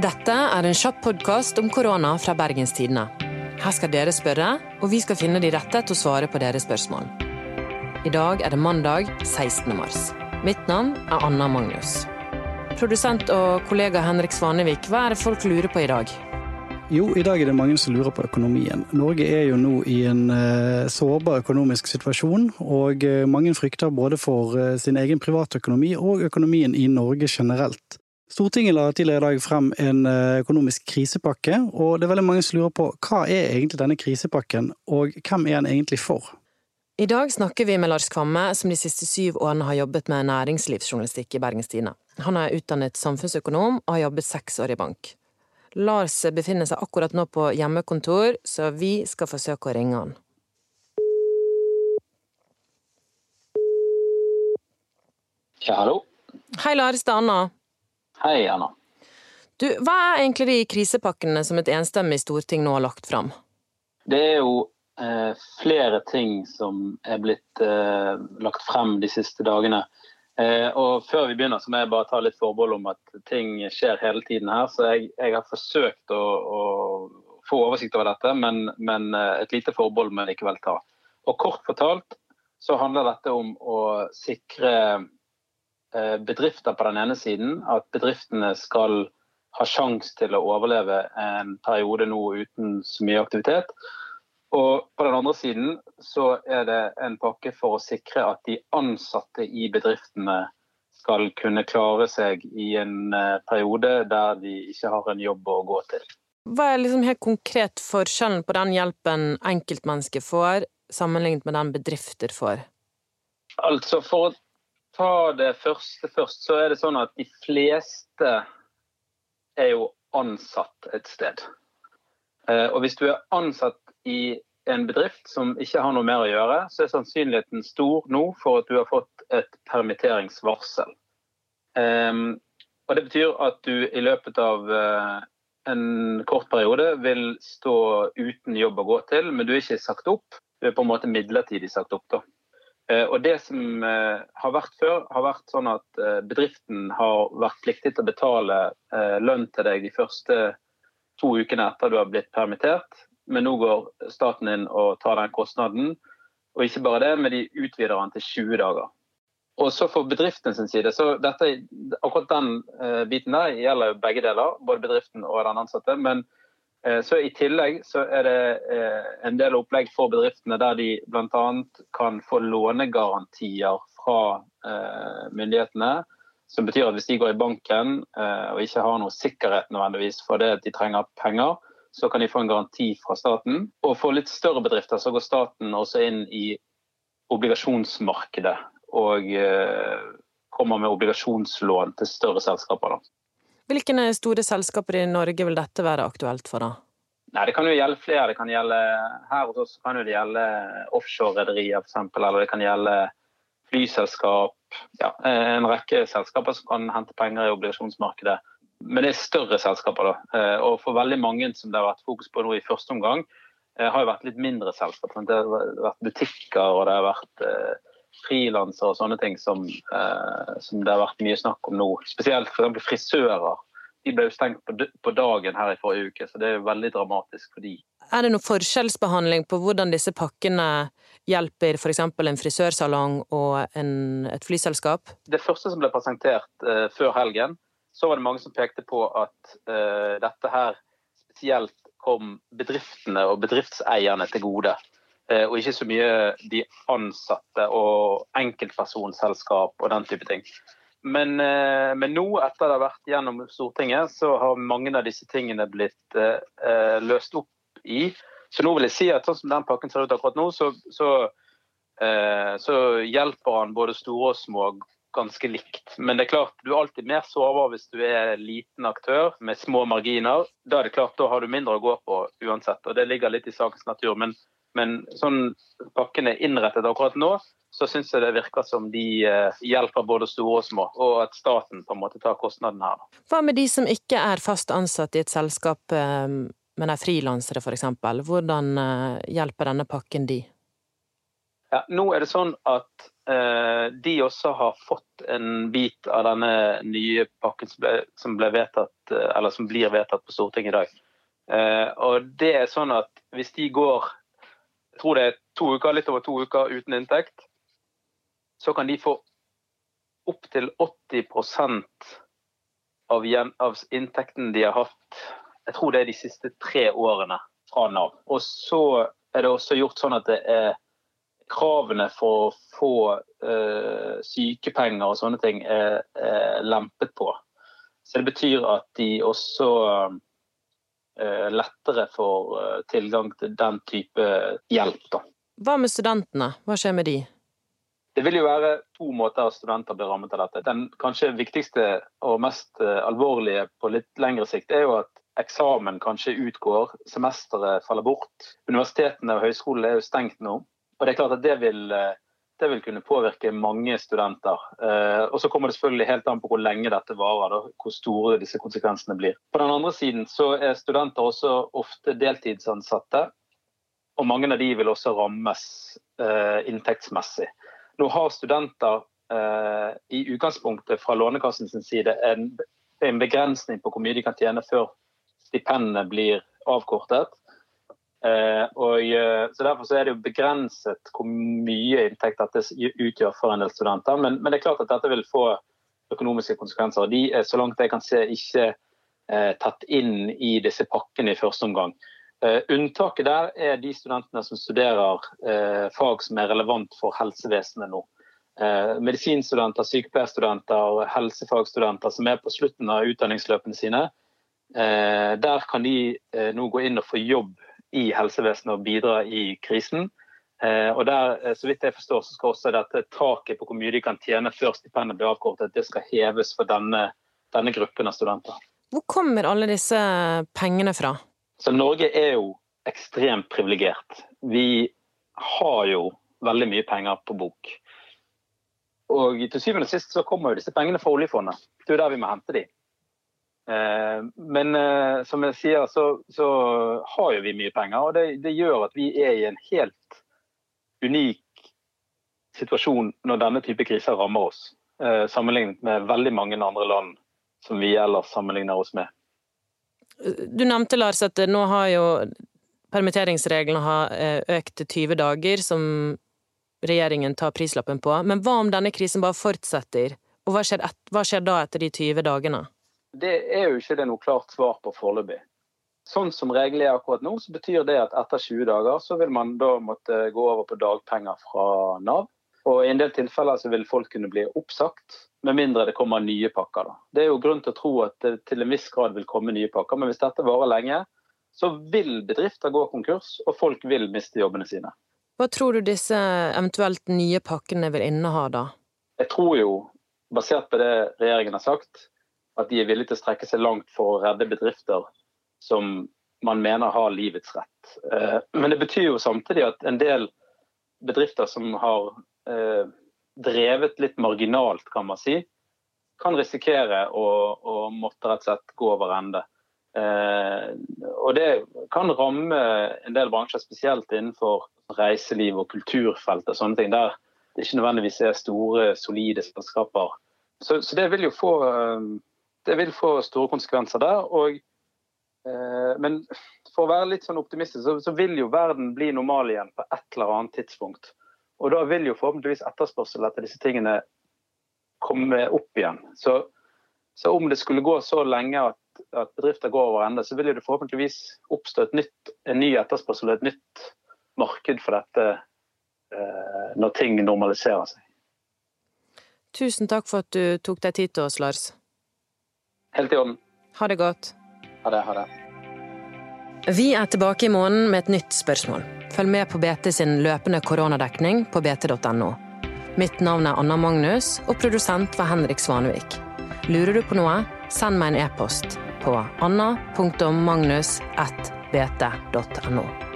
Dette er en kjapp podkast om korona fra Bergenstidene. Her skal dere spørre, og vi skal finne de rette til å svare på deres spørsmål. I dag er det mandag 16. mars. Mitt navn er Anna Magnus. Produsent og kollega Henrik Svanevik, hva er det folk lurer på i dag? Jo, i dag er det mange som lurer på økonomien. Norge er jo nå i en uh, sårbar økonomisk situasjon, og uh, mange frykter både for uh, sin egen privatøkonomi og økonomien i Norge generelt. Stortinget la tidligere i dag frem en økonomisk krisepakke, og det er veldig mange som lurer på hva er egentlig denne krisepakken, og hvem er den egentlig for? I dag snakker vi med Lars Kvamme, som de siste syv årene har jobbet med næringslivsjournalistikk i Bergens Tidende. Han er utdannet samfunnsøkonom og har jobbet seks år i bank. Lars befinner seg akkurat nå på hjemmekontor, så vi skal forsøke å ringe han. Ja, hallo. Hei, Lars. Det er Anna. Hei, Anna. Du, hva er egentlig de krisepakkene som et enstemmig storting nå har lagt fram? Det er jo eh, flere ting som er blitt eh, lagt frem de siste dagene. Eh, og Før vi begynner så må jeg bare ta litt forbehold om at ting skjer hele tiden her. Så jeg, jeg har forsøkt å, å, få oversikt over dette, men, men eh, et lite forbehold må jeg likevel ta. Og Kort fortalt så handler dette om å sikre bedrifter på den ene siden, at bedriftene skal ha sjanse til å overleve en periode nå uten så mye aktivitet. Og på den andre siden så er det en pakke for å sikre at de ansatte i bedriftene skal kunne klare seg i en eh, periode der de ikke har en jobb å gå til. Hva er liksom helt konkret forskjellen på den hjelpen enkeltmennesket får, sammenlignet med den bedrifter får? Altså For å ta det første først, så er det sånn at de fleste er jo ansatt et sted. Eh, og hvis du er ansatt i en bedrift som ikke har noe mer å gjøre, så er sannsynligheten stor nå for at du har fått et permitteringsvarsel. Um, og Det betyr at du i løpet av uh, en kort periode vil stå uten jobb å gå til, men du er ikke sagt opp. Du er på en måte midlertidig sagt opp. da. Eh, og Det som eh, har vært før, har vært sånn at eh, bedriften har vært pliktig til å betale lønn til deg de første to ukene etter du har blitt permittert. Men nå går staten inn og tar den kostnaden. Og ikke bare det, men de utvider den til 20 dager. Og så For bedriften sin side, så dette, akkurat den biten der gjelder begge deler. Både bedriften og den ansatte. men så I tillegg så er det eh, en del opplegg for bedriftene der de bl.a. kan få lånegarantier fra eh, myndighetene. Som betyr at hvis de går i banken og ikke har noe sikkerhet nødvendigvis for det at de trenger penger, så kan de få en garanti fra staten. Og for litt større bedrifter så går staten også inn i obligasjonsmarkedet og kommer med obligasjonslån til større selskaper. da. Hvilke store selskaper i Norge vil dette være aktuelt for? da? Nei, Det kan jo gjelde flere. Det kan gjelde, her hos oss kan det gjelde offshore-rederier f.eks. Eller det kan gjelde flyselskap. Ja, en rekke selskaper som kan hente penger i obligasjonsmarkedet. Men det er større selskaper. da. Eh, og for veldig mange som det har vært fokus på nå i første omgang, eh, har jo vært litt mindre selskaper. Det har vært butikker og det har vært eh, frilansere og sånne ting som, eh, som, det har vært mye snakk om nå. Spesielt f.eks. frisører. De ble jo stengt på, på, dagen her i forrige uke, så det er jo veldig dramatisk for de. Er det noen forskjellsbehandling på hvordan disse pakkene hjelper f.eks. en frisørsalong og en, et flyselskap? Det første som ble presentert eh, før helgen, så var det mange som pekte på at eh, dette her spesielt kom bedriftene og bedriftseierne til gode. Eh, og ikke så mye de ansatte og enkeltpersonselskap og den type ting. Men, eh, men, nå, etter det har vært gjennom Stortinget, så har mange av disse tingene blitt eh, løst opp i. Så nå vil jeg si at sånn som den pakken ser ut akkurat nå, så, så, eh, så hjelper han både store og små ganske likt. Men det er klart, du er alltid mer sårbar hvis du er liten aktør med små marginer. Da er det klart, da har du mindre å gå på uansett, og det ligger litt i sakens natur. Men men sånn pakken er innrettet akkurat nå, så syns jeg det virker som de eh, hjelper både store og små, og at staten på en måte tar kostnaden her. Hva med de som ikke er fast ansatt i et selskap, eh, men er frilansere f.eks. Hvordan eh, hjelper denne pakken de? Ja, nå er det sånn at eh, de også har fått en bit av denne nye pakken som ble, som ble vedtatt, eller som blir vedtatt på Stortinget i dag. Eh, og det er sånn at hvis de går tror det er to uker, litt over to uker uten inntekt, så kan de få opptil 80 av, av inntekten de har hatt jeg tror det er de siste tre årene fra Nav. Og så er det også gjort sånn at det er kravene for å få uh, sykepenger og sånne ting er, er, lempet på. Så det betyr at de også lettere får uh, tilgang til den type hjelp. Da. Hva med studentene? Hva skjer med de? Det vil jo være to måter studenter blir rammet av dette. Den kanskje viktigste og mest alvorlige på litt lengre sikt er jo at eksamen kanskje utgår, semesteret faller bort. Universitetene og høyskolene er jo stengt nå. Og det er klart at det vil, eh, det vil kunne påvirke mange studenter. Eh, og så kommer det selvfølgelig helt an på hvor lenge dette varer, da, hvor store disse konsekvensene blir. På den andre siden så er studenter også ofte deltidsansatte. Og mange av de vil også rammes eh, inntektsmessig. Nå har studenter eh, i utgangspunktet fra Lånekassen sin side en, en begrensning på hvor mye de kan tjene før stipendene blir avkortet. Eh, og, eh, så Derfor så er det jo begrenset hvor mye inntekt dette utgjør for en del studenter. Men, men, det er klart at dette vil få økonomiske konsekvenser. De er så langt jeg kan se ikke eh, tatt inn i disse pakkene i første omgang. Eh, unntaket der er de studentene som studerer eh, fag som er relevant for helsevesenet nå. Eh, medisinstudenter, sykepleierstudenter, helsefagstudenter som er på slutten av utdanningsløpene sine der kan de nå gå inn og få jobb i helsevesenet og bidra i krisen. Eh, og der, så vidt jeg forstår, så skal også dette taket på hvor mye de kan tjene før stipendet blir avkortet, det skal heves for denne, denne gruppen av studenter. Hvor kommer alle disse pengene fra? Så Norge er jo ekstremt privilegert. Vi har jo veldig mye penger på bok. Og til syvende og sist så kommer jo disse pengene fra oljefondet. Det er jo der vi må hente dem. Eh, men eh, som jeg sier, så, så, har jo vi mye penger, og det, det, gjør at vi er i en helt unik situasjon når denne type kriser rammer oss, eh, sammenlignet med veldig mange andre land som vi ellers sammenligner oss med. Du nevnte, Lars, at nå har jo permitteringsreglene har økt til 20 dager, som regjeringen tar prislappen på. Men hva om denne krisen bare fortsetter, og hva skjer, et, hva skjer da etter de 20 dagene? Det er jo ikke det noe klart svar på foreløpig. Sånn som reglene er akkurat nå, så betyr det at etter 20 dager så vil man da måtte gå over på dagpenger fra Nav. Og i en del tilfeller så vil folk kunne bli oppsagt, med mindre det kommer nye pakker. Da. Det er jo grunn til å tro at det til en viss grad vil komme nye pakker, men hvis dette varer lenge, så vil bedrifter gå konkurs, og folk vil miste jobbene sine. Hva tror du disse eventuelt nye pakkene vil inneha da? Jeg tror jo, basert på det regjeringen har sagt, at de er villige til å strekke seg langt for å redde bedrifter som man mener har livets rett. Eh, men det betyr jo samtidig at en del bedrifter som har eh, drevet litt marginalt, kan man si, kan risikere å, å måtte rett og slett gå over ende. Eh, og det kan ramme en del bransjer, spesielt innenfor reiseliv og kulturfelt og sånne ting, der det ikke nødvendigvis er store, solide selskaper. Så, så det vil jo få det vil få store konsekvenser der. Og, eh, men for å være litt sånn optimistisk, så, så, vil jo verden bli normal igjen på et eller annet tidspunkt. Og da vil jo forhåpentligvis etterspørsel etter disse tingene komme opp igjen. Så, så om det skulle gå så lenge at, at bedrifter går over ende, så vil det forhåpentligvis oppstå nytt, en ny etterspørsel og et nytt marked for dette eh, når ting normaliserer seg. Tusen takk for at du tok deg tid til oss, Lars. Helt i orden. Ha det godt. Ha det. Ha det. Vi er tilbake i måneden med et nytt spørsmål. Følg med på BT sin løpende koronadekning på bt.no. Mitt navn er Anna Magnus, og produsent var Henrik Svanevik. Lurer du på noe, send meg en e-post på anna.magnus.bt.no.